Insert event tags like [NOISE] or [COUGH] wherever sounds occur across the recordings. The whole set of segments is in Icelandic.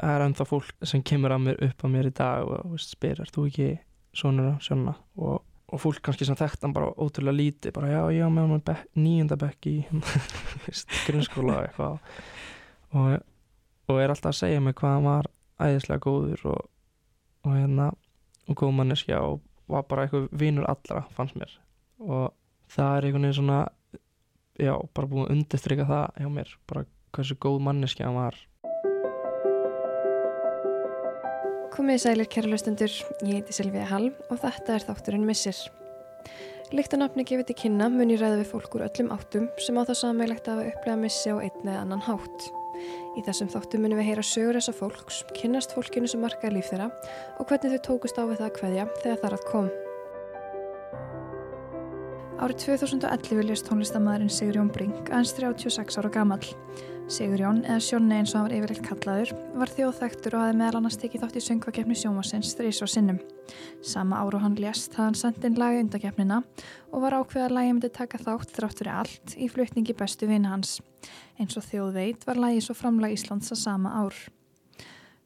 það er ennþá fólk sem kemur að mér upp að mér í dag og veist, spyr, er þú ekki á sjónna og, og fólk kannski sem þekkt hann bara ótrúlega lítið bara já, já, með hann bek, nýjunda bekk í [LAUGHS] grunnskóla eitthvað. Og, og er alltaf að segja mig hvað hann var æðislega góður og, og hérna og góð manneskja og var bara eitthvað vinur allra fannst mér. Og það er einhvern veginn svona já, bara búin að undirstryka það hjá mér bara hversu góð manneskja hann var Komið sælir kæra lustendur, ég heiti Silvíða Hall og þetta er þátturinn Missir. Líkt að nafni gefið til kynna mun ég ræða við fólk úr öllum áttum sem á það sammeilegt að upplega missi á einn eða annan hátt. Í þessum þáttum munum við heyra sögur þessa fólks, kynnast fólkinu sem markaði líf þeirra og hvernig þau tókust á við það að hverja þegar þar að kom. Árið 2011 viljast tónlistamæðurinn Sigurjón Brink aðeins 36 ára gamall. Sigurjón, eða Sjónni eins og hann var yfirleitt kallaður, var þjóðþektur og hafi meðal annars tekið þátt í söngvakefni sjómasins þrís á sinnum. Sama áru hann lést hafði hann sendt inn lagi undakefnina og var ákveð að lagi myndi taka þátt þrátt fyrir allt í flutningi bestu vina hans. Eins og þjóð veit var lagi svo framlag Íslands að sama ár.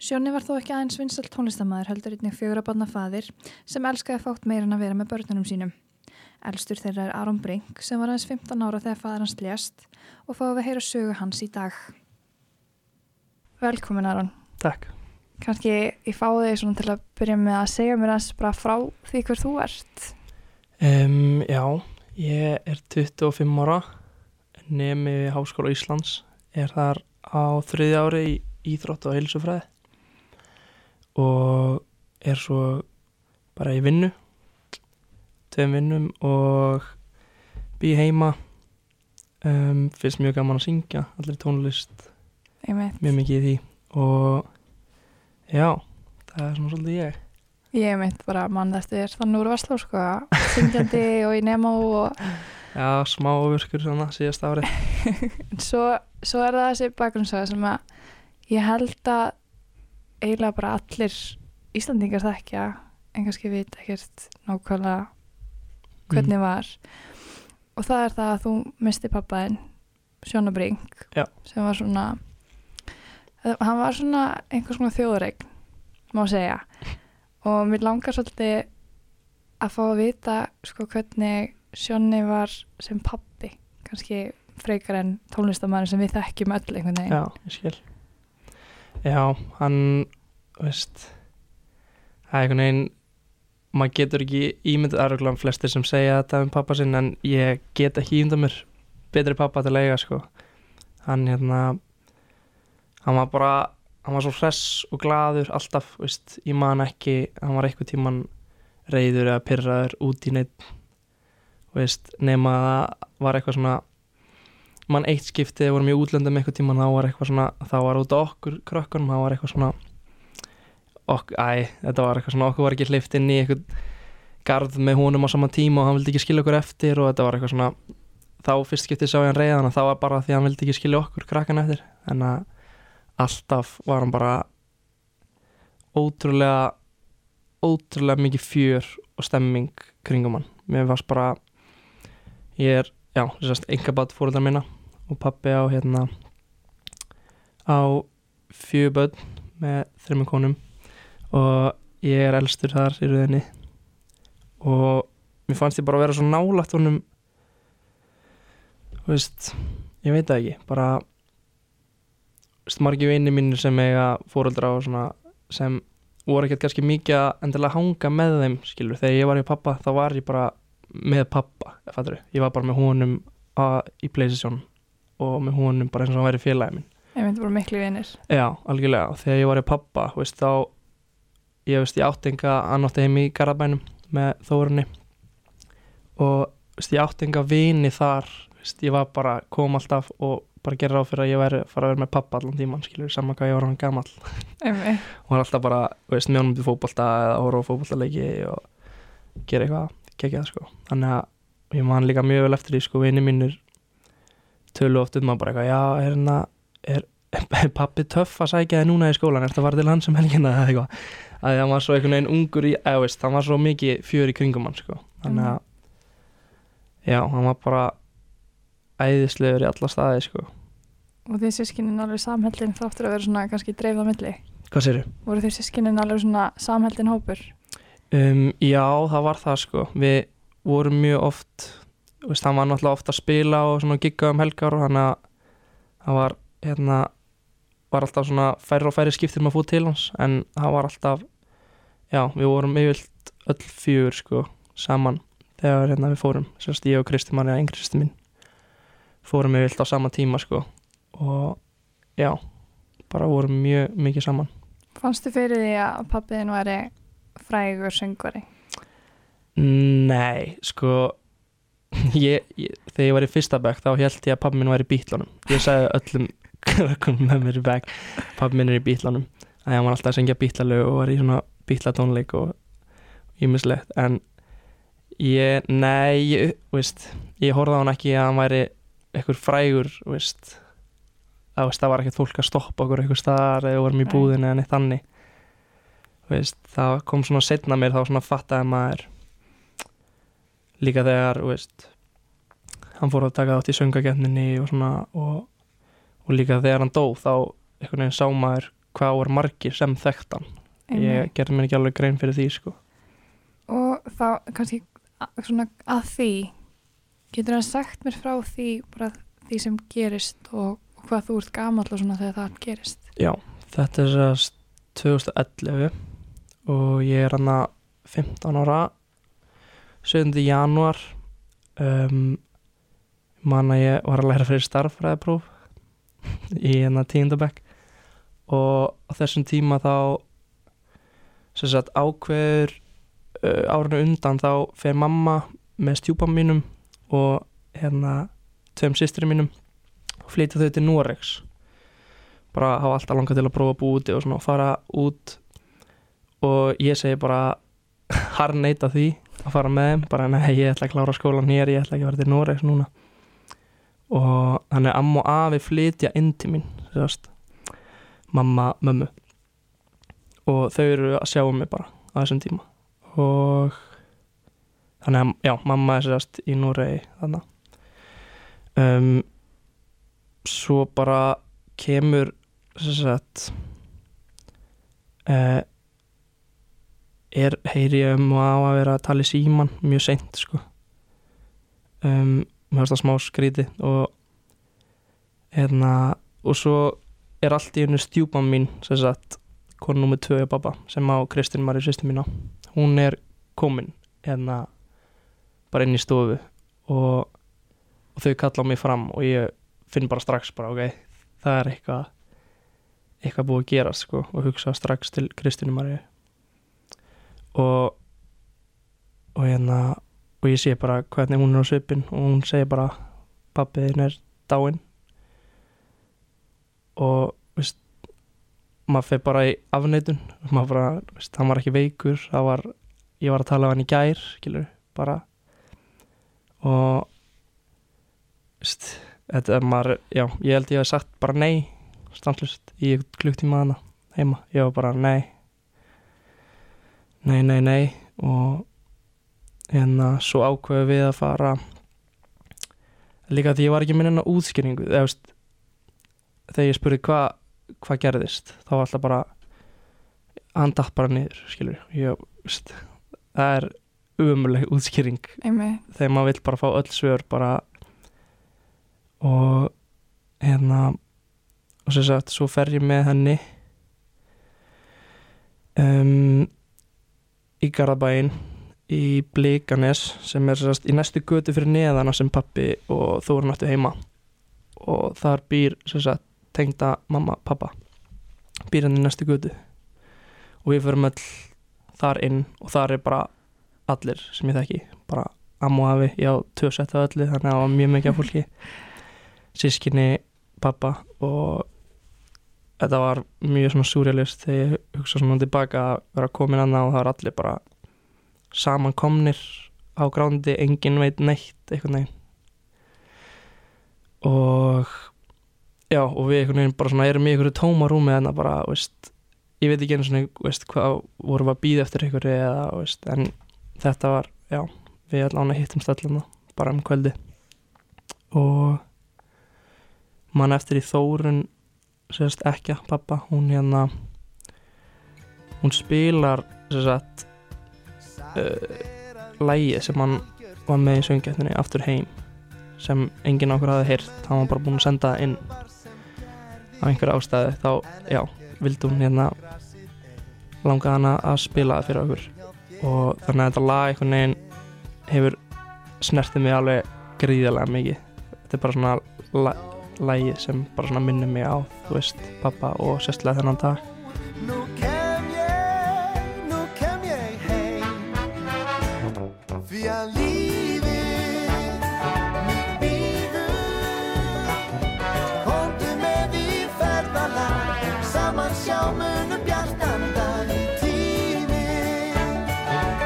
Sjónni var þó ekki aðeins vinsalt tónlistamæður heldur einnig fjögur að banna faðir sem elskaði fátt meira en að vera með börnunum sínum. Elstur þeirra er Aron Brink sem var aðeins 15 ára þegar fadur hans lést og fáum við að heyra sögu hans í dag. Velkomin Aron. Takk Kanski ég fái þig svona til að byrja með að segja mér aðeins bara frá því hver þú ert. um, Já, ég er 25 ára nemi við Háskóla Íslands er þar á þriði ári í Íþrótt og heilsufræði og er svo bara í vinnu tveim vinnum og bý heima. Um, finnst mjög gaman að syngja allir tónlist, Einmitt. mjög mikið í því. Og já, það er svona svolítið ég. Ég mitt bara mann eftir þannig úr Vasló sko, syngjandi og í Nemo og Já, smá ofurkur svona síðast árið. [LAUGHS] En svo, svo er það þessi bakgrunnssaga sem að ég held að eiginlega bara allir Íslandingar þekkja en kannski veit ekkert nákvæmlega hvernig var. Og það er það að þú misti pappaðinn Sjóna Brink Já. sem var svona eh, hann var svona einhvers konar þjóðureign má segja. Og mér langar svolítið að fá að vita sko hvernig Sjónni var sem pappi kannski frekar en tónlistamæður sem við þekkjum öll einhvern veginn. Já, ég skil. Já, hann, veist það er einhvern veginn maður getur ekki ímyndið aðruglega flestir sem segja þetta um pappa sinn en ég get ekki ímyndað mér betri pappa til eiga sko. Hann hérna hann var bara, hann var svo hress og glaður alltaf, veist, ég man ekki hann var eitthvað tíman reyður eða pyrraður út í neitt veist, nema að það var eitthvað svona mann eitt skiptið vorum í útlöndum eitthvað tíma þá var eitthvað svona, þá var út á okkur krökkunum, þá var eitthvað svona ok, æ, þetta var eitthvað svona okkur var ekki hleyft inn í eitthvað garð með honum á sama tíma og hann vildi ekki skilja okkur eftir og þetta var eitthvað svona þá fyrst skiptið sá ég hann reyðan og það var bara því hann vildi ekki skilja okkur krakkan eftir. En alltaf var hann bara ótrúlega ótrúlega mikið fjör og stemming kringum hann. Mér varst bara ég er, já, þessast engabat fóröldar minna og pappi á hérna á fjögur börn með þreymur konum og ég er elstur þar í rauðinni og mér fannst ég bara að vera svo nálægt honum. Þú veist ég veit það ekki, bara veist, margir vinni mínir sem eiga fóröldra og svona sem voru ekkert kannski mikið að endilega hanga með þeim, skilur, þegar ég var í pappa þá var ég bara með pappa fattur, ég var bara með honum að, í Playstation. Og með honum bara eins og hann væri félagi minn. Ég myndi bara miklu vinir. Já, algjörlega, og þegar ég var í pappa veist, þá ég, veist, ég átti enga annátti heim í Garabænum með Þórunni. Og veist, ég átti enga vini þar veist, ég var bara, kom alltaf og bara gera ráð fyrir að ég væri fara að vera með pappa allan tíman, skilur, saman hvað ég var hann Einmitt. og hann alltaf bara, veist, með honum til fótbolta eða horfa á fótboltaleiki og gera eitthvað, gegja það sko. Þannig að ég man líka mjög vel eftir því sko, vini mínir tölu oft um að bara eitthvað, já, er hérna er [LAUGHS] pappi töff að sækja þig núna í skólan, þetta að fara til hans um helgina eða eitthvað, að hann var svo einhvern veginn ungur í, eða veist, hann var svo mikið fjör í kringum hann sko, þannig að já, hann var bara æðislegur í alla staði sko. Og því sískinin alveg samhællin þáttur að vera svona kannski dreifða milli? Hvað séru? Voru þeir sískinin alveg svona samheldin hópur? Um, já, það var það sko. Við vorum mjög oft þú veist, hann var náttúrulega oft að spila og gigga um helgar og hann að hann var hérna var alltaf svona færri og færri skiptir með að fóð til hans en það var alltaf já, við vorum yfirlt öll fjögur sko, saman þegar hérna við fórum, sérst ég og Kristi Marja yngri sýsti mín fórum yfirlt á sama tíma sko og já, bara vorum mjög mikið saman. Fannstu fyrir því að pappiðin væri frægur söngvari? Nei, sko [LAUGHS] ég, ég, þegar ég var í fyrsta bekk þá held ég að pabbi minn var í bítlunum ég sagði öllum [LAUGHS] krökkunum með mér í bekk pabbi minn er í bítlunum. Að hann var alltaf að syngja bítlalög og var í svona bítlatónleik og ímislegt en ég, nei ég, veist, ég horfði á hann ekki að hann væri eitthvað frægur veist, að veist, það var ekkert fólk að stoppa okkur eitthvað staðar eða vorum í Nei. búðinu eða neitt þannig. Veist, það kom svona setna mér þá svona fattaði maður líka þegar veist, hann fór að taka þátt í söngakefninni og svona og, og líka þegar hann dó þá einhvern veginn sá maður hvað voru margir sem þekkt hann ég gerði mér ekki alveg grein fyrir því sko. Og þá kannski svona að því getur hann sagt mér frá því bara því sem gerist og, og hvað þú ert gamall og svona þegar það gerist já, þetta er sérst 2011 og ég er hann að 15 ára 7. janúar um, man að ég var að læra fyrir starffræðapróf í hérna tíundabæk og á þessum tíma þá sem sagt ákveður uh, árinu undan þá fer mamma með stjúpam mínum og hérna tveim systri mínum og flytja þau til Noregs. Bara hafa alltaf langað til að prófa að búa úti og svona fara út. Og ég segi bara [LAUGHS] harneita því að fara með þeim bara nei, ég ætla að klára skólan hér ég ætla ekki að fara til Noregs núna og þannig amma og afi flytja inn til mín sérst, mamma, mömmu. Og þau eru að sjá um mig bara á þessum tíma. Og þannig að, já, mamma er sérst í Noregi þannig um, svo bara kemur sérst uh, er, heyri ég um að vera að tala í síman mjög seint sko. Um, mér finnst það smá skríti og hérna og svo er allt í hennu stjúpan mín sem sagt konu nummið tvö og babba sem á Kristín Mari sýstu mína. Hún er komin hérna bara inn í stofu og, og þau kalla mig fram og ég finn bara strax bara ok það er eitthvað eitthvað búið að gera sko og hugsa strax til Kristínu Mari og og hérna og ég sé bara hvernig hún er á svipin og hún segir bara pappiðin er dáinn. Og veist maður fyrir bara í afneitun. Maður bara, veist, hann var ekki veikur. Það var, ég var að tala af hann í gær skilur, bara. Og veist, þetta er maður já, ég held ég hef sagt bara nei stanslust í klukktíma hana heima, ég var bara nei. Nei, nei, nei. Og hérna svo ákveðu við að fara líka því ég var ekki minn enn á útskýringu eða veist þegar ég spurði hvað hva gerðist þá var alltaf bara hann datt bara niður skilur ég, veist, það er umuleg útskýring. Einmitt. þegar maður vill bara fá öll svör bara og hérna og sem sagt svo fer ég með henni um, í Garðabæin í Blíkanes sem er sagt í næstu götu fyrir neðana sem pappi og Þóra náttu heima. Og þar býr sagt tengda mamma, pappa býr hann í næstu götu. Og við förum öll þar inn og þar er bara allir sem ég þekki. Bara amma og afi, ég á tvö sett af öllu þannig að það var mjög mikið af fólki. [LAUGHS] Sískinni, pappa og þetta var mjög svona súrjalist þegar ég hugsa svona tilbaka að vera komin annað og það var allir bara samankomnir á grándi, engin veit neitt eitthvað neginn og já, og við einhvern veginn bara svona erum í einhverju tóma rúmi en það bara, veist ég veit ekki einu svona, veist, hvað vorum við að býða eftir einhverju eða, veist, en þetta var, já, við allan að hittum stöllum bara um kvöldi og mann eftir í Þórun sérst ekki, pappa, hún hérna hún spilar sagt uh, lægi sem hann var með í söngjættinni aftur heim sem enginn okkur hafði heyrt hann var bara búinn að senda inn. Á einhverja ástæði þá, já, vildi hún hérna langa hana að spila það fyrir okkur. Og þannig að þetta lag einhvern veginn hefur snertið mig alveg gríðarlega mikið. Þetta er bara svona la lagi sem bara svona minnir mig á þú veist, pappa og sérstlega þennan dag Því að lífið mitt býður Komdu með í ferðalag Saman sjá munum bjartan dag í tíminn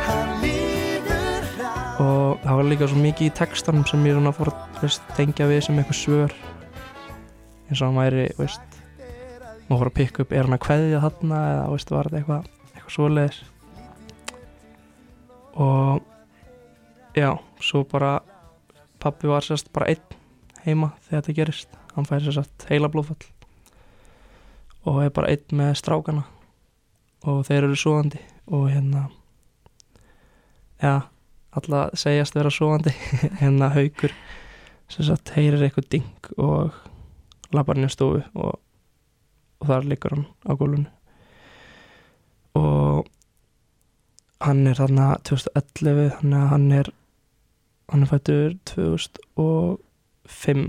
Hann líður hratt og það var líka svo mikið í textanum sem ég svona fór að tengja við sem eitthvað svör. Eins og hann væri veist, maður fór að pikka upp er hann að kveðja þarna? eða veist, var þetta eitthvað eitthvað svoleiðis. Og já, svo bara pappi var sérst bara einn heima þegar þetta gerist. Hann færi sérst heila blóðfall og er bara einn með strákana og þeir eru svoandi og hérna já, alla segjast vera svoandi [LAUGHS] hérna haukur sem sagt heyrir eitthvað ding og lappar inn í stofu og, og þar liggur hann á gólfinu. Og hann er þarna 2011 þannig að hann er hann er fættur 2005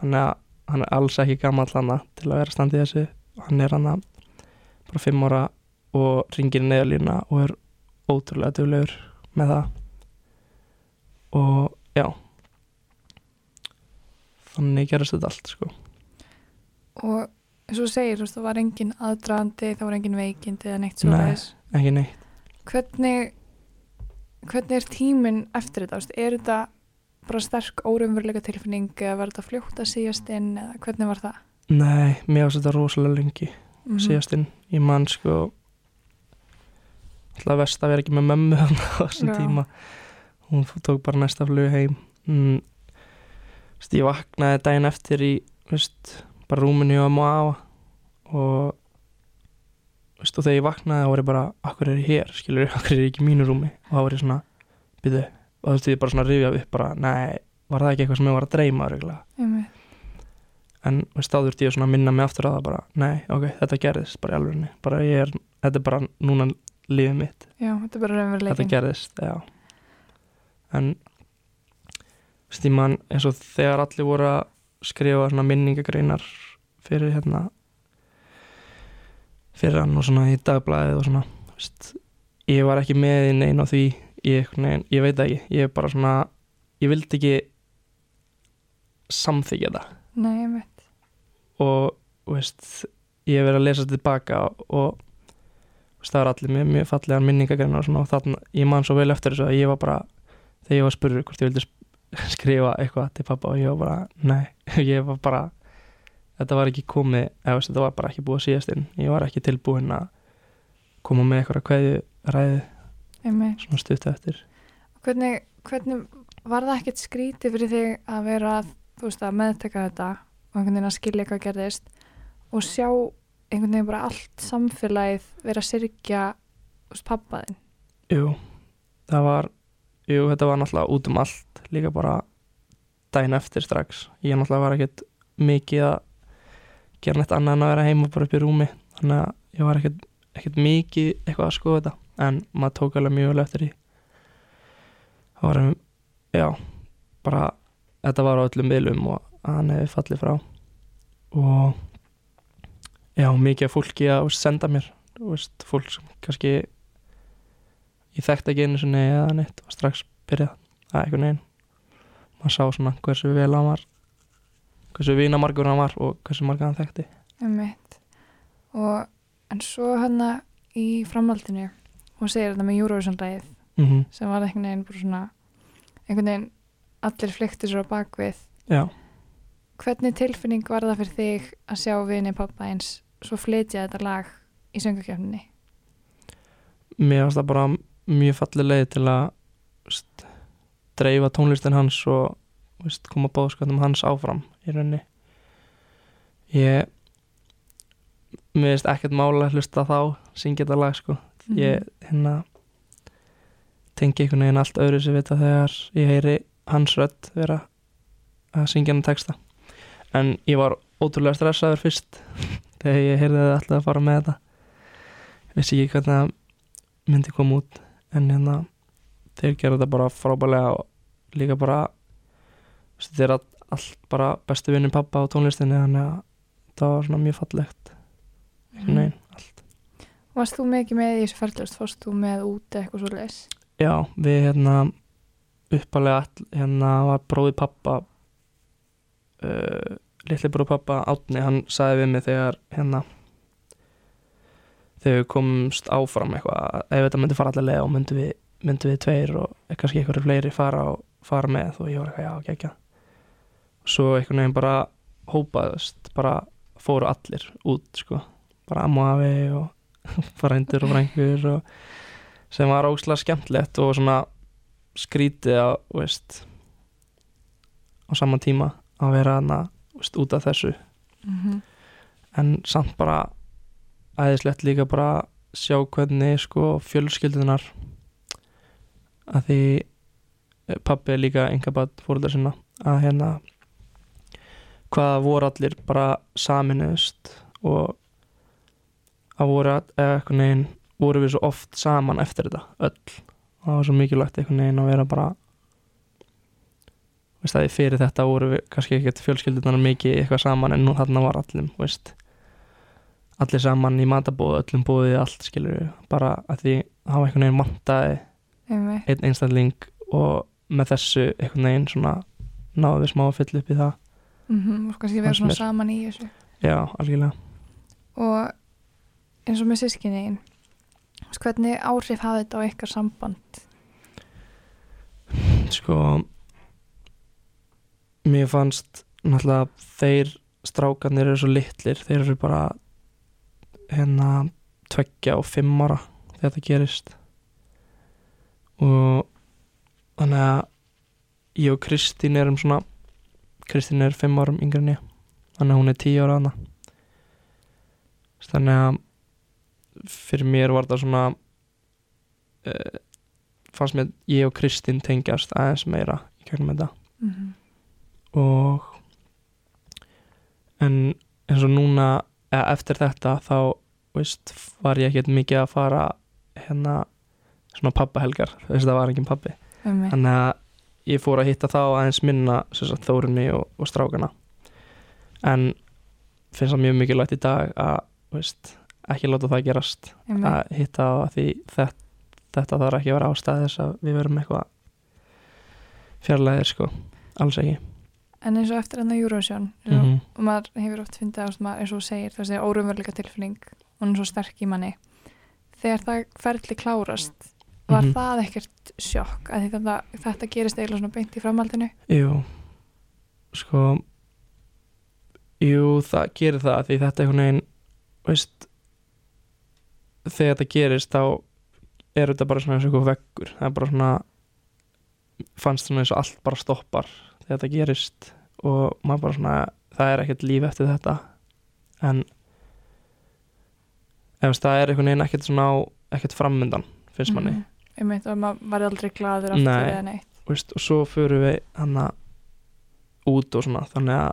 þannig að hann er alls ekki gammal hann til að vera standið þessu. Hann er hann bara 5 ára og ringir neðalína og er ótrúlega duglegur með það. Og já. Þannig gerist þetta allt sko. Og eins og þú segir, þú veist, það var engin aðdraðandi, það var engin veikindi eða neitt svo Nei. leiðis. ekki neitt. Hvernig, hvernig er tíminn eftir þetta? veist, Er þetta bara sterk órumveruleika tilfinning eða var þetta fljótt að síast inn eða hvernig var það? Nei, mér ást þetta rosalega lengi Mhm. síðast inn í mann sko alltaf vest að vera ekki með mömmu [LAUGHS] á þessum Já. tíma hún tók bara næsta flug heim mm, veist, ég vaknaði daginn eftir í veist, bara rúminu og maður og veist, og þegar ég vaknaði þá var ég bara akkur er ég hér, skilur, [LAUGHS] akkur er ég ekki í mínu rúmi og þá var ég svona, byrðu og þú veist, ég bara svona rifjað upp bara, nei var það ekki eitthvað sem ég var að dreyma? Einmitt. en veist, þá þurfti ég svona að minna mig aftur að það bara, nei, ok, þetta gerðist bara í alvegni, bara ég er, þetta er bara núna lífið mitt, Já, þetta er bara þetta raunveruleikin. gerðist já en veist, ég man eins og þegar allir voru að skrifa svona minningagreinar fyrir hérna fyrir hann og svona í dagblæðið og svona veist, ég var ekki með í neina því ég, nein, ég veit ekki, ég er bara svona ég vildi ekki samþykja það Nei, einmitt. og þú veist, ég hef verið að lesa tilbaka og veist, það var allir með mjög fallegan minningagreinar og svona og þannig, ég man svo vel eftir þessu að ég var bara þegar ég var spurður hvort ég vildi [LAUGHS] skrifa eitthvað til pappa og ég var bara, nei, [LAUGHS] ég var bara þetta var ekki komið, eða veist, þetta var bara ekki búið að síðast inn, ég var ekki tilbúin að koma með eitthvað ræðu Einmitt. svona stutt eftir Hvernig, hvernig var það ekkert skrítið fyrir þig að vera veist, að meðteka þetta og einhvern veginn að skilja hvað gerðist og sjá einhvern veginn bara allt samfélagið vera að syrkja hos pappaðinn? Jú, það var Jú, þetta var náttúrulega út um allt líka bara daginn eftir strax ég náttúrulega var ekkert mikið að gera neitt annað en að vera heima bara upp í rúmi. Þannig að ég var ekkert, ekkert mikið eitthvað að skoða þetta. En maður tók alveg mjög vel eftir því. Það var já, bara þetta var á öllum miðlum og hann hefði fallið frá. Og já, mikið fólki að veist, senda mér. Veist, fólk sem kannski ég þekkti ekki einu sinni eða neitt og strax byrjað að einhvern veginn. Maður sá svona hversu vel hann var hversu vinamargur hann var og hversu marga hann þekkti. Einmitt. Og en svo hana í framhaldinu hún segir þetta með Eurovision-lægið mm -hmm. sem var einhvern veginn bara svona einhvern veginn allir flykti sér á bakvið já, hvernig tilfinning var það fyrir þig að sjá vini pappa eins svo flytja þetta lag í söngakefninni mér varst það bara mjög fallið leið til að veist, dreifa tónlistin hans og veist, koma bóðskvæðum hans áfram í rauninni. Ég mér finnst ekkert mála að hlusta þá syngja þetta lag sko. Mhm. ég hérna tengi einhvern veginn allt öðru sem vita þegar ég heyri hans rödd vera að syngja hann texta. En ég var ótrúlega stressaður fyrst [LAUGHS] þegar ég heyrði það alltaf að fara með þetta. Vissi ekki hvernig það myndi koma út en hérna þeir gera þetta bara frábælega og líka bara þeir eru allt bara bestu vinnin pappa á tónlistinni þannig að það var svona mjög fallegt einhvern veginn allt Varst þú mikið með í þessu ferðlust? Fórst þú með út eitthvað svo leis? Já, við hérna uppalega hérna var bróði pappa uh, litli bróði pappa Átni, hann sagði við mig þegar hérna þegar við komumst áfram eitthvað ef þetta myndi fara allavega og myndi við, myndi við tveir og kannski einhverju fleiri fara og fara með og ég var eitthvað já, ekki og svo einhvern veginn bara hópaðust, bara fóru allir út sko, bara amma og afi og [LAUGHS] frændur og sem var óslega skemmtilegt og svona skrítið að, veist á sama tíma að vera hana, veist, út af þessu Mm -hmm. en samt bara æðislegt líka bara sjá hvernig sko fjölskyldunar að því eh, er líka engabad fóröldar sinna að hérna hvaða voru allir bara saminuðust og að voru eitthvað neginn voru við svo oft saman eftir þetta öll. Og það var svo mikilvægt eitthvað neginn að vera bara veist að fyrir þetta voru við kannski ekkert fjölskyldunar mikið eitthvað saman en nú þarna var allum veist. Allir saman í matabóðu, öllum bóðið allt skilur við, bara að því hafa einhvern veginn Einmitt. einn einstakling og með þessu einhvern veginn svona náðu við smá að fylla upp í það Mm -hmm. Og kannski vera svona saman í þessu. já, algjörlega Og eins og með sískinniðin, hvernig áhrif hafði þetta á ykkar samband? sko mér fannst náttúrulega þeir strákarnir eru svo litlir þeir eru bara hérna tveggja og fimm ára þegar þetta gerist og þannig að ég og Kristín erum svona Kristín er fimm árum yngri en ég þannig að hún er tíu ára hana þannig að fyrir mér var það svona uh, fannst mér ég og Kristín tengjast aðeins meira í gegnum þetta. Mm -hmm. og en eins og núna eða eftir þetta þá veist, var ég ekkert mikið að fara hérna svona pappahelgar, þess að það var engin pappi þannig að ég fór að hitta þá aðeins minna sagt, þórunni og, og strákana en finnst það mjög mikilvægt í dag að veist, ekki láta það gerast Einmitt. að hitta á því þetta, þetta þarf ekki að vera ástæð þess að við verum eitthvað fjarlæðir sko, alls ekki En eins og eftir enn Eurovision, mm mm -hmm. og maður hefur oft fyndið að maður, eins og segir, það segir órumveruleika tilfinning og hún er svo sterk í manni. Þegar það ferli klárast, var Mhm. það ekkert sjokk að þetta, þetta gerist eiginlega svona beint í framhaldinu? Jú, sko Jú, það gerir það því þetta einhvern veginn veist þegar þetta gerist þá er þetta bara svona eins og eitthvað veggur það er bara svona fannst svona eins og allt bara stoppar þegar þetta gerist og maður bara svona það er ekkert líf eftir þetta en ef það er einhvern veginn ekkert svona á ekkert framundan finnst manni Mhm. Einmitt, og maður var aldrei gladur aftur Nei. eða neitt. veist, og svo förum við hana út og svona þannig að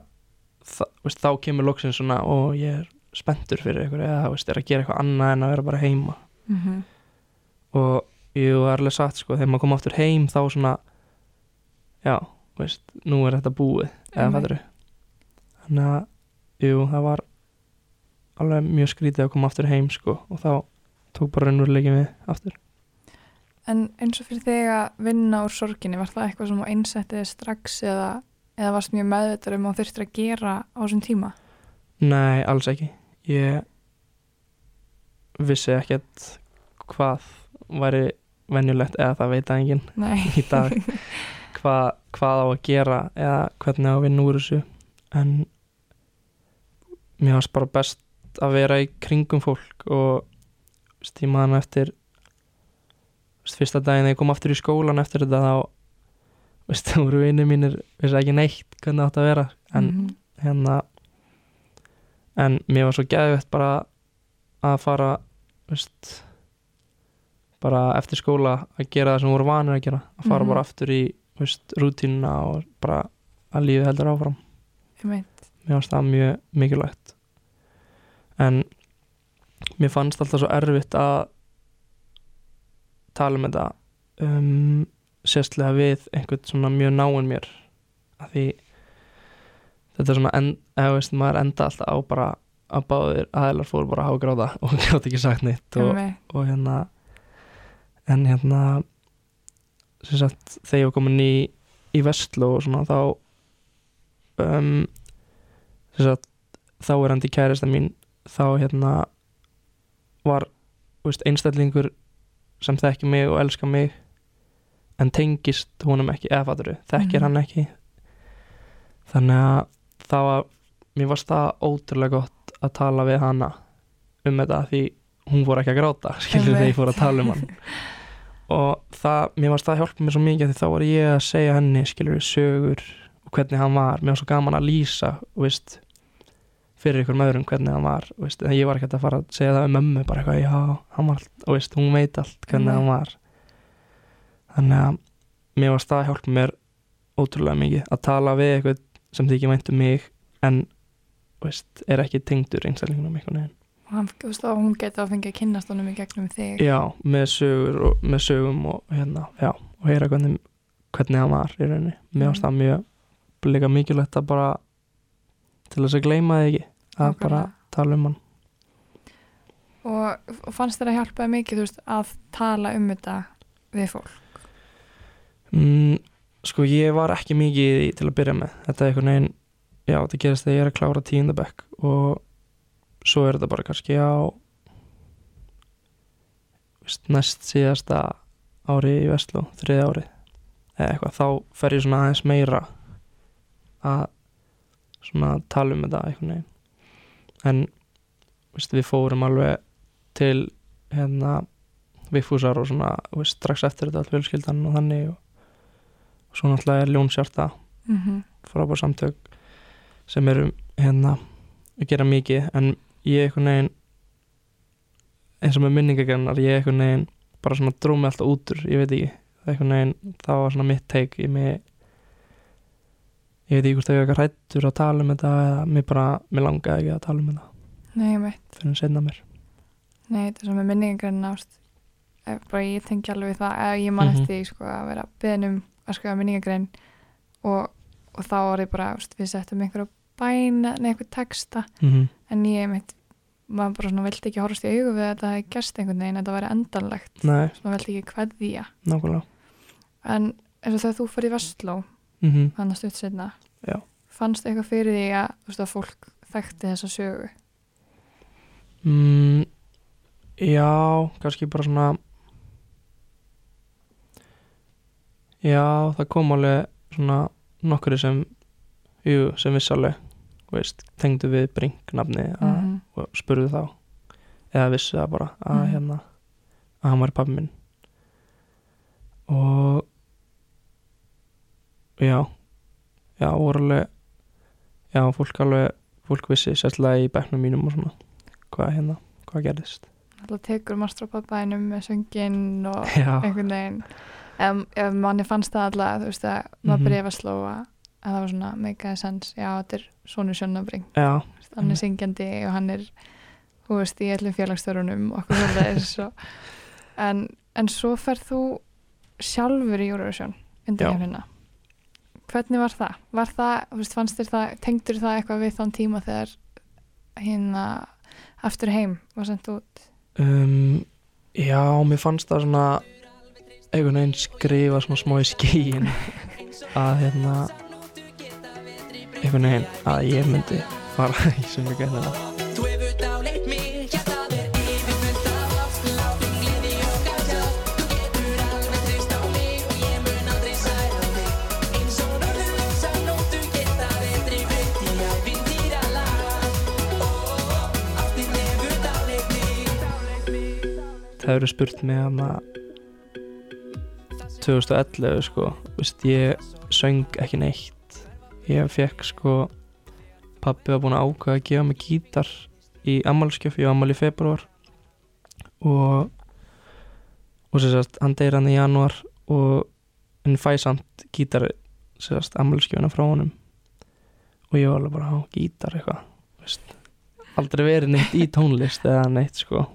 þa- veist, þá kemur loksins svona og ég er spenntur fyrir ykkur eða veist, er að gera eitthvað annað en að vera bara heima Mm og það er alveg satt sko, þegar maður kom aftur heim þá svona já, veist, nú er þetta búið eða Einmitt. fattur þannig að, jú, það var alveg mjög skrítið að koma aftur heim sko, og þá tók bara raunveruleikin við aftur En eins og fyrir þig að vinna úr sorginni, var það eitthvað sem einsettið strax eða, eða varst mjög meðvitað um að þurftir að gera á þessum tíma? Nei, alls ekki. Ég vissi ekkert hvað væri venjulegt eða það veit að enginn [LAUGHS] í dag hvað, hvað á að gera eða hvernig á að vinna úr þessu. En mér varst bara best að vera í kringum fólk og stímaðan eftir fyrsta daginn þegar ég kom aftur í skólan eftir þetta þá veist, [LAUGHS] það voru vinni mínir vissi ekki neitt hvernig það átt að vera. En Mhm. hérna en mér var svo geðvett bara að fara veist, bara eftir skóla að gera það sem voru vanir að gera. Að fara Mhm. bara aftur í veist, rútínuna og bara að lífið heldur áfram. Mér fannst það mjög mikilvægt. En mér fannst alltaf svo erfitt að tala um þetta um, sérstlega við einhvern svona mjög náinn mér að því þetta er svona en, eða veist, maður enda alltaf á bara að báðir aðeinar fóru bara að hafa gráta [LAUGHS] og gátt ekki sagt neitt og, og hérna en hérna sagt þegar ég var komin í í Vestló og svona þá um, sagt þá er hann til kærista mín þá hérna var veist, einstællingur sem þekkir mig og elskar mig en tengist honum ekki eða fattur þekkir Mhm. hann ekki. Þannig að það var mér varst það ótrúlega gott að tala við hana um þetta því hún fór ekki að gráta [LAUGHS] skilur þegar ég fór að tala um hann. [LAUGHS] Og það, mér varst það að hjálpa mér svo mikið því þá var ég að segja henni skilur sögur og hvernig hann var. Mér var svo gaman að lýsa þú veist, fyrir ykkur öðrum hvernig hann var veist, en ég var ekki að fara að segja það um mömmu bara eitthvað, já, hann var allt og veist, hún veit allt hvernig Nei. hann var þannig að mér varst það að hjálpa mér ótrúlega mikið að tala við eitthvað sem þykir vænt um mig en veist, er ekki tengdur einstaklingunum einhvern veginn og hún geti að fengja að kynnast honum í gegnum þig Já, með sögur og með sögum og hérna, já, og heyra hvernig, hvernig hann var í rauninni. Mér Mm. varst það mjög líka mikilvægt að bara til þess að gleyma þig ekki, að bara Nákvæmlega. tala um hann. og, og fannst þér að hjálpa þér mikið veist, að tala um þetta við fólk Mm, sko, ég var ekki mikið til að byrja með. Þetta er einhvern veginn, já, þetta gerist þegar ég er að klára tíundabekk og svo er þetta bara kannski á veist, næst síðasta ári í Vestló, þriði ári eða eitthvað, þá fer ég svona aðeins meira að svona tala um þetta einhvern veginn en veist, við fórum alveg til hérna Vigfúsar og svona, veist, strax eftir þetta all fjölskyldan og þannig og, og svo náttúrulega er Ljónsjarta mm -hmm. frábær samtök sem eru hérna að gera mikið en ég einhvern veginn eins og með minningagrannar ég einhvern veginn bara svona dró mig alltaf út úr ég veit ekki, það einhvern veginn það var svona mitt teik ég, mig, ég veit ekki hvort það er eitthvað rættur að tala um þetta eða mér bara, mér langaði ekki að tala um þetta. Nei, ég veit, fyrir en senna mér nei, þetta er sem með minningarinn ást bara ég tengi alveg við það eða ég man Mhm. eftir því, sko, að vera beðin um að skrifa minningarinn og, og þá var ég bara, ást, við settum einhverja bæna, nei, einhver texta. Mm -hmm. en ég mitt maður bara svona vildi ekki horfast í augu við að hefði gerst einhvern veginn, þetta væri endanlegt. Nei, svo maður vildi ekki kveðja. Nákvæmlega. En eins og þegar þú fyrir Vestló mm -hmm. hann að stutt setna Já. fannst eitthvað fyrir því að, veist, að fólk þekkti þessa sögu Mm, já, kannski bara svona Já, það kom alveg svona nokkuri sem jú, sem viss alveg þú veist, tengdu við Brink nafni að, Mhm. og spurðu þá eða vissu það bara að Mhm. hérna að hann var pabbi minn og já. Já, voru alveg já, fólk alveg fólk vissi sérstaklega í bekknum mínum og svona hvað hérna, hvað gerðist. Alltaf tekur mastur á pappænum með söngin og já, einhvern veginn. Ef, ef manni fannst það alltaf þú veist að maður Mhm. byrja að slóa að það var svona a sense, já þetta er svona sjönnabring, hann er syngjandi og hann er, þú veist, í öllum félagsstörunum og okkur svolítið [LAUGHS] en, en svo ferð þú sjálfur í Eurovision undir Já. Hvernig var það? Var það, veist, fannst þér það tengdur það eitthvað við þann tíma þegar hérna aftur heim var sendt út um, já, mér fannst það svona einhvern veginn skrifa svona smá í skíin að hérna einhvern veginn að ég myndi fara í söngakefnina Þú það eru spurt mig hann að 2011 sko. Vist, ég söng ekki neitt. Ég fekk sko pappi var búin að ákveða að gefa mig gítar í ammálskjöf, ég var ammál í februar og og sem sagt, hann deyr hann í janúar og hann fæ samt gítar sem sagt, ammælskjöfuna frá honum. Og ég var alveg bara á gítar eitthvað, veist aldrei verið neitt í tónlist eða neitt sko,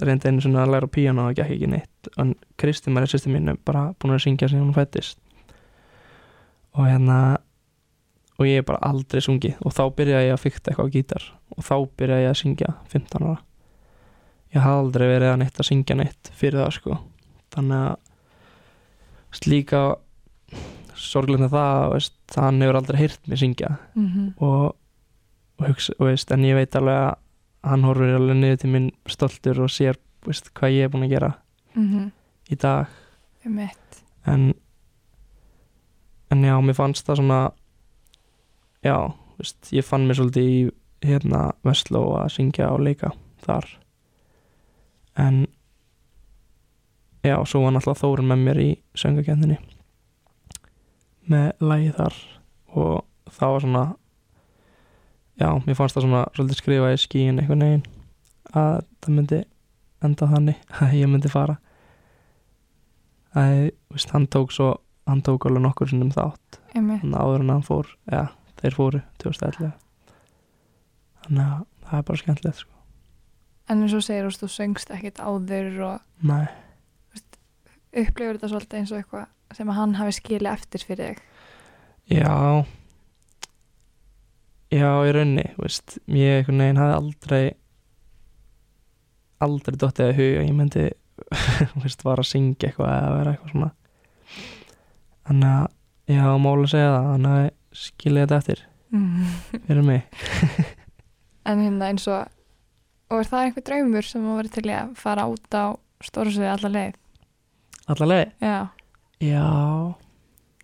reyndi einu svona að læra píano og gekk ekki neitt. En Kristín Maria sýsti mín er bara búin að syngja sem hún fættist og hérna og ég er bara aldrei sungið. Og þá byrjaði ég að fykta eitthvað á gítar. Og þá byrjaði ég að syngja 15 ára. Ég hafði aldrei verið að neitt að syngja neitt fyrir það sko. Þannig að veist, líka sorglega það veist, hann hefur aldrei heyrt mig syngja. Mhm. og, og hugsa, og veist, en ég veit alveg að hann horfir alveg niður til minn stoltur og sér veist, hvað ég er búin að gera Mhm. í dag Einmitt. en en já, mér fannst það svona já, veist, ég fann mér svolítið í hérna Vestló að syngja og leika þar en já, svo var náttúrulega Þórun með mér í söngakendinni með lagi þar og það var svona já, mér fannst það svona svolítið skrifa í skíin einhvern veginn að það myndi enda þannig [LAUGHS] að ég myndi fara. Að, veist, hann tók svo hann tók alveg nokkur sinnum þátt. Þannig áður en hann fór, já, þeir fóru 2011 þannig að það er bara skemmtilegt sko. En eins og segir, þú þú söngst ekkit áður og Nei, upplifur þetta svolítið eins og eitthvað sem að hann hafi skilið eftir fyrir þig. já já, í raunni veist, ég einhvern veginn hafði aldrei aldrei dottið að huga ég myndi [LAUGHS] veist, var að syngja eitthvað eða vera eitthvað svona. Þannig að já, mála að segja það þannig að skilja þetta eftir. Fyrir mig. [LAUGHS] En hérna eins og, og er það einhver draumur sem að vera til að fara út á stóru sviði alla leið? allavega, Já, já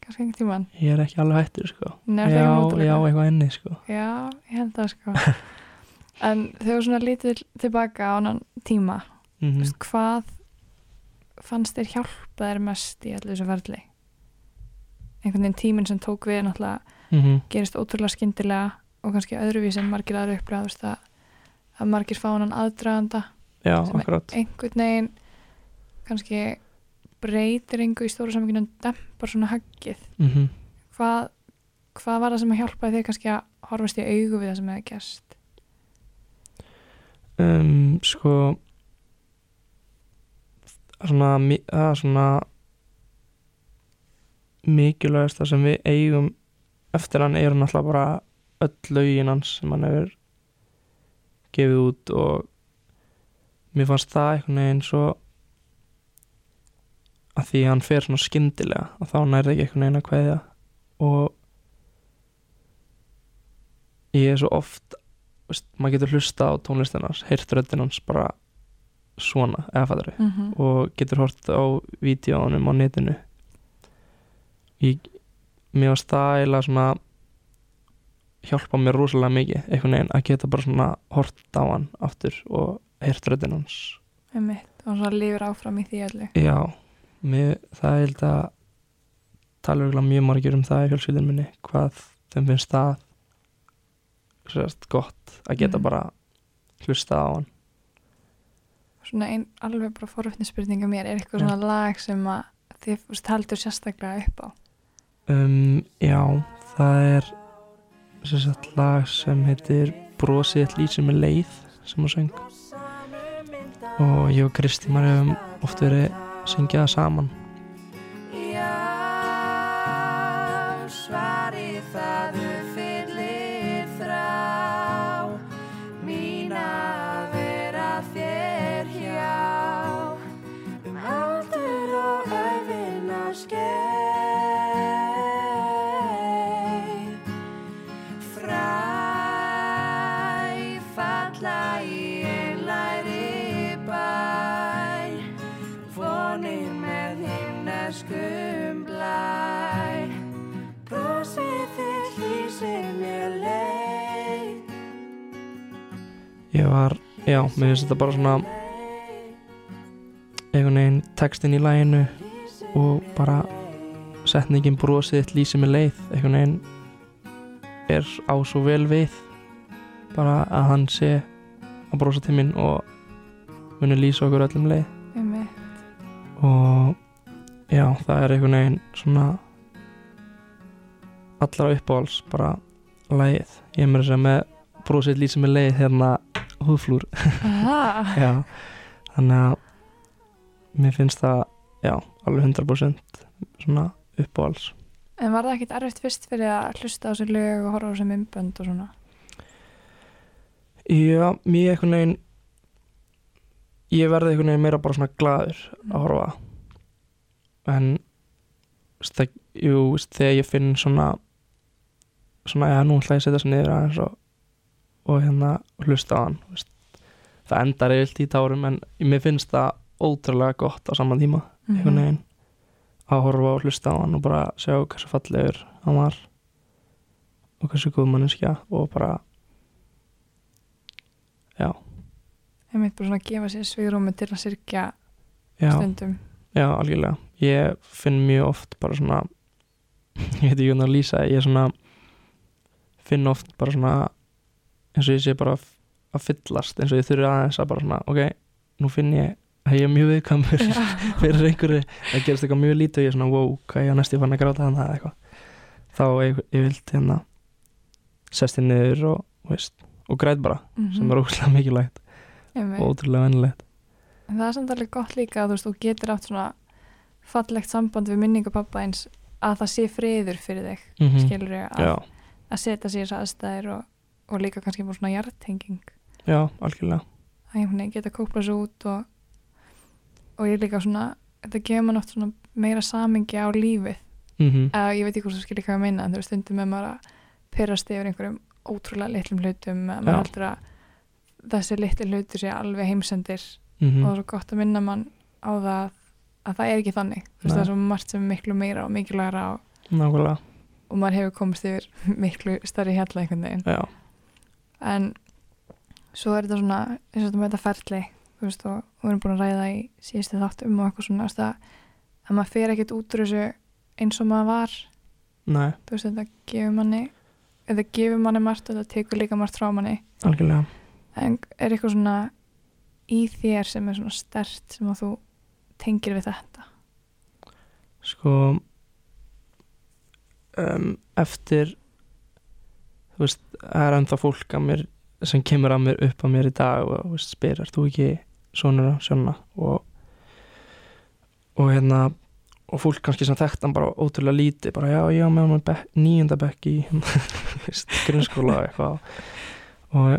kannski einhvern tímann. ég er ekki alveg hættur sko. Nei, já, já, eitthvað inni sko. Já, ég held það sko. [LAUGHS] en þegar svona lítið tilbaka á annan tíma, mm mm. veist, hvað fannst þér hjálpa þér mest í allir þessu ferli? Einhvern veginn tíminn sem tók við náttúrulega -hmm. gerist ótrúlega skyndilega og kannski öðruvís en margir aðra veist að, að margir fá hann aðdraganda já, Sem akkurat einhvern veginn kannski breytir engu í stóra saminginu en dempar svona haggið mm hvað, hvað var það sem að hjálpa þér kannski að horfast í augu við það sem hefði gerst? Um, sko svona, það er svona mikilvægast það sem við eigum eftir hann er náttúrulega bara öll lögin hans sem hann hefur gefið út og mér fannst það einhvern veginn svo að því að hann fer svona skyndilega að þá nærði ekki einhvern veginn að kveðja. Og ég er svo oft veist, maður getur hlusta á tónlistinans heyrt röddinn hans bara svona, eða fættari mm -hmm. og getur hort á vídjónum á netinu. Ég, mér var stæla svona hjálpa mér rosalega mikið einhvern veginn að geta bara svona hort á hann aftur og heyrt röddinn hans. Einmitt, og svona lifir áfram í því öllu. Já, mér, það held að tala mjög margir um það í fjölskyldin minni, hvað þeim finnst það sérst gott að geta Mhm. bara hlusta á hann. Svona ein alveg bara forvittni spurninga mér er eitthvað svona lag sem að þið veist, heldur sérstaklega upp á? Um, já, það er sagt lag sem heitir Brosið lýsir með leið sem hún söng. Og ég og Kristi maður hefum oft verið syngja það saman já, mér finnst þetta bara svona einhvern veginn textin í laginu og bara setningin Brosið eitt lýsir með leið. Einhvern veginn er á svo vel við bara að hann sé að brosa til mín og muni lýsa okkur öllum leið. Og já, það er einhvern veginn svona allra uppáhalds bara lagið, ég er mér að með brósið lýsið með leið hérna húðflúr, [LAUGHS] þannig að mér finnst það, já, alveg 100% svona uppáhalds. En var það ekkit erfitt fyrst fyrir að hlusta á þessi lög og horfa á þessi mymbönd og svona? Já, mér einhvern veginn ég verði einhvern veginn meira bara svona glaður að horfa en það, jú, þegar ég finn svona svona, já, nú ætla ég að setja þessu niður aðeins og, og hérna hlusta á hann veist. það endar eilt í tárum en mér finnst það ótrúlega gott á saman tíma einhvern veginn. Að horfa og hlusta á hann og bara sjá hversu fallegur hann var og hversu góð manneskja og bara já, einmitt bara svona að gefa sér svigrúmi til að sirkja já, stundum. Já, algjörlega. Ég finn mjög oft bara svona [LAUGHS] ég veit ekki hvernig að lýsa ég er svona finn oft bara svona eins og ég sé bara að- að fyllast eins og ég þurfi aðeins að bara svona ok, nú finn ég að ég er mjög viðkvæmur [LAUGHS] fyrir einhverju það gerist eitthvað mjög lítið og ég er svona wow, hvað ég á næstu fann að gráta þannig eða eitthvað. Þá ég, ég vilt hérna sest ég niður og, veist, og græt bara sem er óslega mikilvægt Mhm. og ótrúlega vennilegt En það er samt alveg gott líka að þú veist, þú getur átt svona fallegt samband við minningu pappa eins að það sé friður fyrir þig, mm -hmm. skilur ég að, að setja sér aðstæðir og, og líka kannski bara svona hjartenging já, algjörlega. Að ég hún geta kópla svo út og, og ég líka svona þetta gefur oft svona meira samingi á lífið, mm eða ég veit ekki hvort þú skilir hvað ég meina, en þú veist stundum með maður að pyrrast yfir einhverjum ótrúlega litlum hlutum, að Já. maður heldur að þessi litli hlutur sé alveg heimsendir. Mm og það er svo gott að minna mann á það að það er ekki þannig. Þú veist það er svo margt sem er miklu meira og mikilvægra og, og maður hefur komist yfir [LAUGHS] miklu stærri hjalla einhvern veginn. Já, en svo er þetta svona eins og þetta með þetta ferli veist og við erum búin að ræða í síðustu þáttum og eitthvað svona veist, að, að maður fer ekkert út úr þessu eins og maður var. Nei, þú veist þetta gefur manni eða gefur manni margt og þetta tekur líka margt frá manni. Algjörlega. En er eitthvað svona í þér sem er svona stert sem að þú tengir við þetta? Sko um, eftir veist, það er ennþá fólk að mér, sem kemur að mér upp að mér í dag og veist, spyr, er þú ekki sonur á sjónna og og hérna og fólk kannski sem þekkt hann bara ótrúlega lítið bara já, já, með hann bek, nýjunda bekk í [LAUGHS] grunnskóla og eitthvað. Og,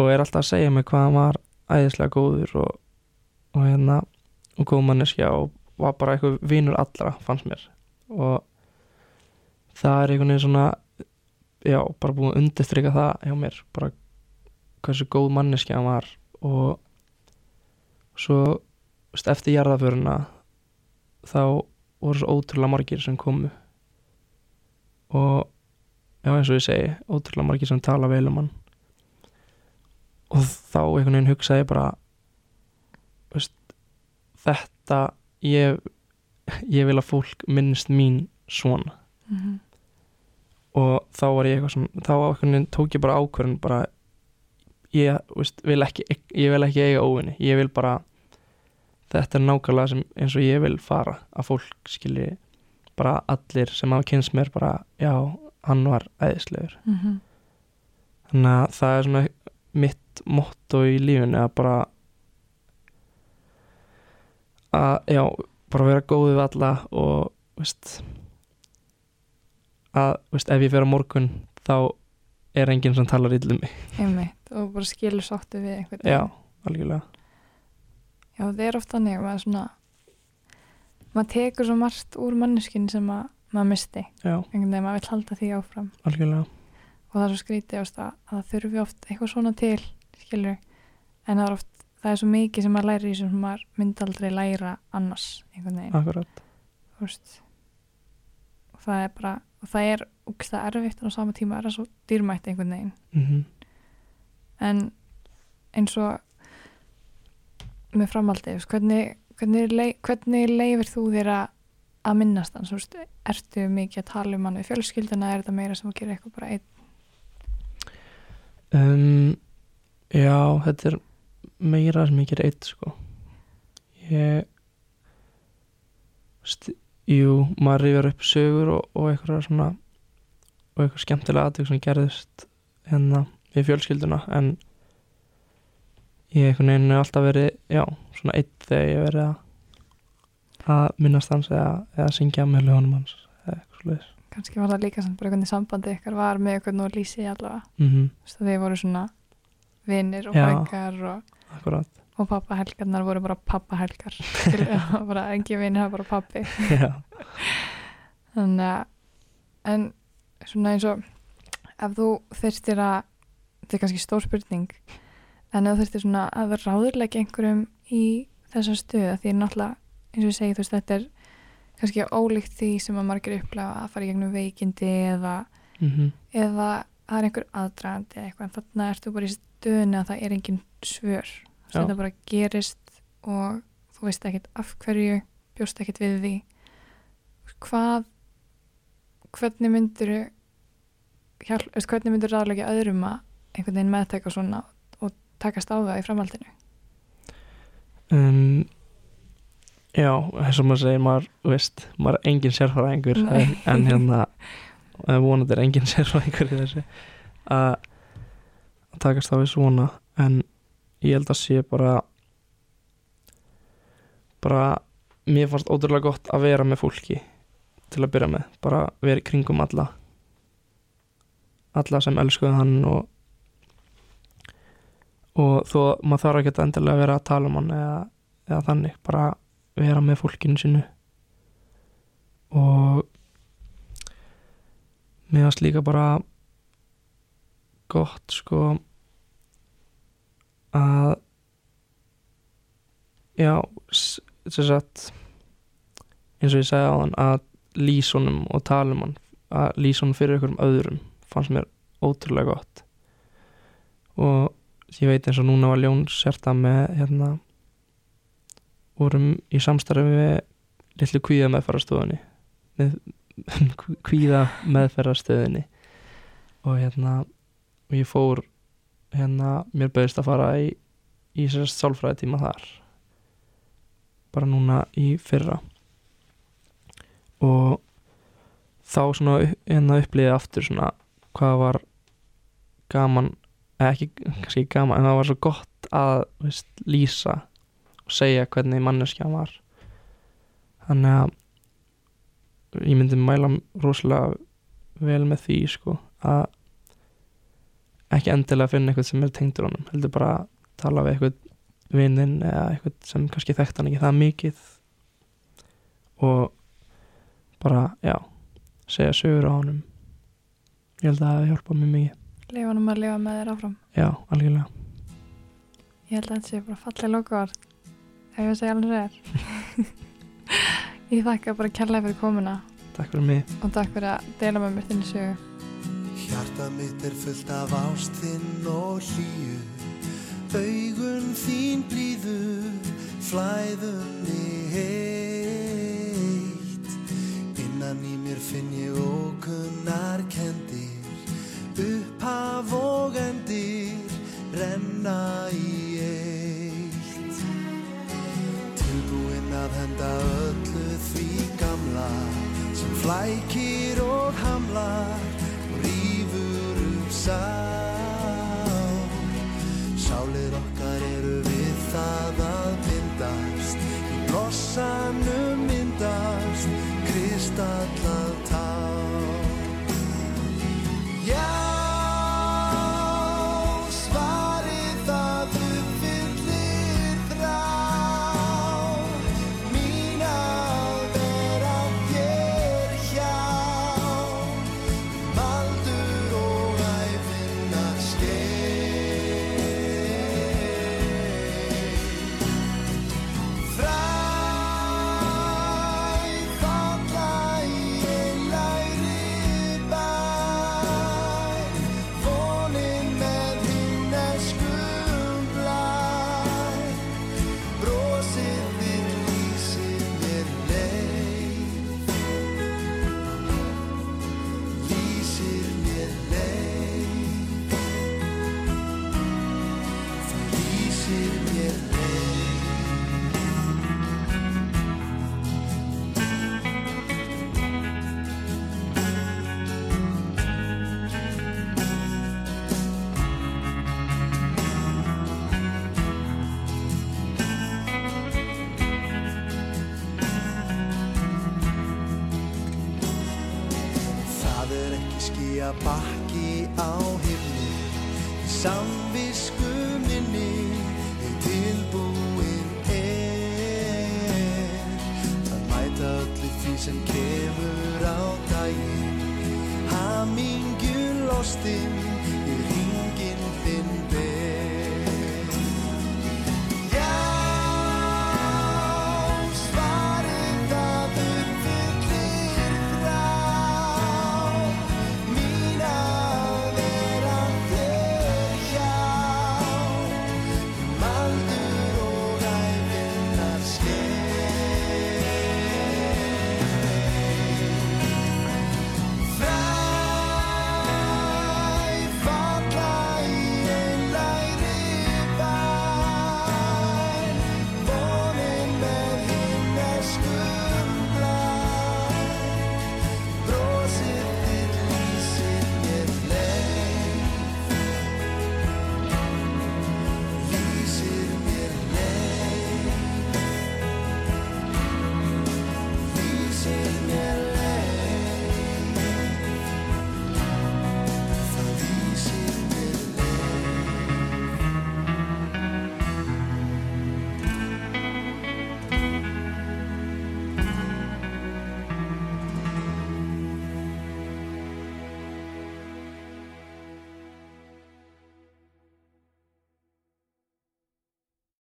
og er alltaf að segja mig hvað hann var æðislega góður og, og hérna og góð manneskja og var bara eitthvað vinur allra fannst mér. Og það er einhvern veginn svona já, bara búin að undirstryka það hjá mér bara hversu góð manneskja hann var og svo veist, eftir jarðaföruna þá voru svo ótrúlega margir sem komu. Og já eins og ég segi ótrúlega margir sem tala vel um hann. Og þá einhvern veginn hugsaði bara veist, þetta ég, ég vil að fólk minnst mín svona. Mm -hmm. Og þá var ég eitthvað svona þá veginn tók ég bara ákvörðin bara ég veist, vil ekki ég vil ekki eiga óvinni, ég vil bara þetta er nákvæmlega sem, eins og ég vil fara að fólk skilji bara allir sem hafa kynst mér bara já, hann var æðislegur Mhm. þannig að það er svona mitt motto í lífinu að bara að já, bara vera góð við alla og veist að, veist, ef ég fer á morgun þá er enginn sem talar illa um mig. Einmitt og bara skilur sáttu við einhvern já, algjörlega. Já það er oft þannig að maður svona maður tekur svo margt úr manneskinn sem að maður misti já, einhvern veginn maður vil halda því áfram. Algjörlega. Og það er svo skrítið ást, að, að það þurfi oft eitthvað svona til skilur. En það er oft það er svo mikið sem maður læri í sem maður myndi aldrei læra annars einhvern veginn. Akkurat, veist. Og það er bara og það er úksta erfitt en á sama tíma er það svo dýrmætt einhvern veginn. Mm en eins og með veist, hvernig, hvernig, lei, hvernig leifir þú þér að, að minnast hans, þú veist, ertu mikið að tala um hann við fjölskylduna, er þetta meira sem að gera eitthvað bara einn, um, já, þetta er meira sem ég ger eitt sko. Ég jú, maður rifjar upp sögur og, og eitthvað svona og eitthvað skemmtilega aðtök sem gerðist hérna við fjölskylduna en ég einhvern hef alltaf verið já, svona eitt þegar ég verið að að minnast hans eða, eða syngja með lögunum hans eða eitthvað slúðis kannski var það líka samt bara hvernig sambandi ykkar var með ykkur og lýsi allavega. Mm Þú veist að þið voru svona vinnir og frængar og, akkurat og pappahelgarnar voru bara pappahelgar. [LAUGHS] Bara engin vinnir, það var bara pappi þannig að en svona eins og ef þú þyrstir að þetta er kannski stór spurning en ef þú þyrstir svona að ráðurleika einhverjum í þessa stöðu því náttúrulega eins og ég segi þú veist þetta er kannski ólíkt því sem að margir upplega að fara í gegnum veikindi eða, mm eða það er einhver aðdragandi eða eitthvað en þannig ertu bara í stöðunni að það er engin svör. Þetta bara gerist og þú veist ekkert af hverju bjóst ekkert við því. Hvað hvernig myndur hvernig myndur ráðlega öðrum að einhvern veginn meðtaka svona og takast á það í framhaldinu? Um, já, eins og maður segir maður, veist, maður er engin sérfræðingur Nei. en, en hérna [LAUGHS] vonandi er engin sérfræðingur í þessu að takast á við svona. En ég held að sé bara bara mér fannst ótrúlega gott að vera með fólki til að byrja með, bara vera í kringum alla. Alla sem elskuðu hann og og þó maður þarf ekki endilega að vera að tala um hann eða, eða þannig, bara vera með fólkinu sinu og mér varst líka bara gott sko að já sem sagt eins og ég sagði á hann að lýsa honum og tala um hann að lýsa honum fyrir ykkur um öðrum fannst mér ótrúlega gott. Og ég veit eins og núna var Ljón sérta með hérna vorum í samstarfi við litlu kvíða meðferðastofunni með [LAUGHS] kvíða meðferðarstöðinni og hérna og ég fór hérna mér bauðist að fara í í sérst sálfræði tíma þar. Bara núna í fyrra. Og þá svona hérna upplýði aftur svona hvað var gaman eða ekki kannski gaman en það var svo gott að veist, lýsa og segja hvernig manneskja var. Þannig að ég myndi mæla rosalega vel með því sko að ekki endilega finna eitthvað sem er tengdur honum heldur bara að tala við eitthvað vinninn eða eitthvað sem kannski þekkt hann ekki það mikið og bara, já segja sögur á honum. Ég held að það hefði hjálpað mér mikið. Lefa hann að lifa með þér áfram. Já, algjörlega. Ég held að þetta sé bara fallið lokaord ef ég segja alveg sér [LAUGHS] Ég þakka bara kærlega fyrir komuna. Takk fyrir mig. Og takk fyrir að deila með mér þinni sögu Hjarta mitt er fullt af ástinn og hlýju. Augun þín blíðu Flæðunni heitt. Innan í mér finn ég ókunnar kendir Upphaf og endir Renna í eitt. Tilbúinn að henda öllu því gamla Sem flækir og hamlar side.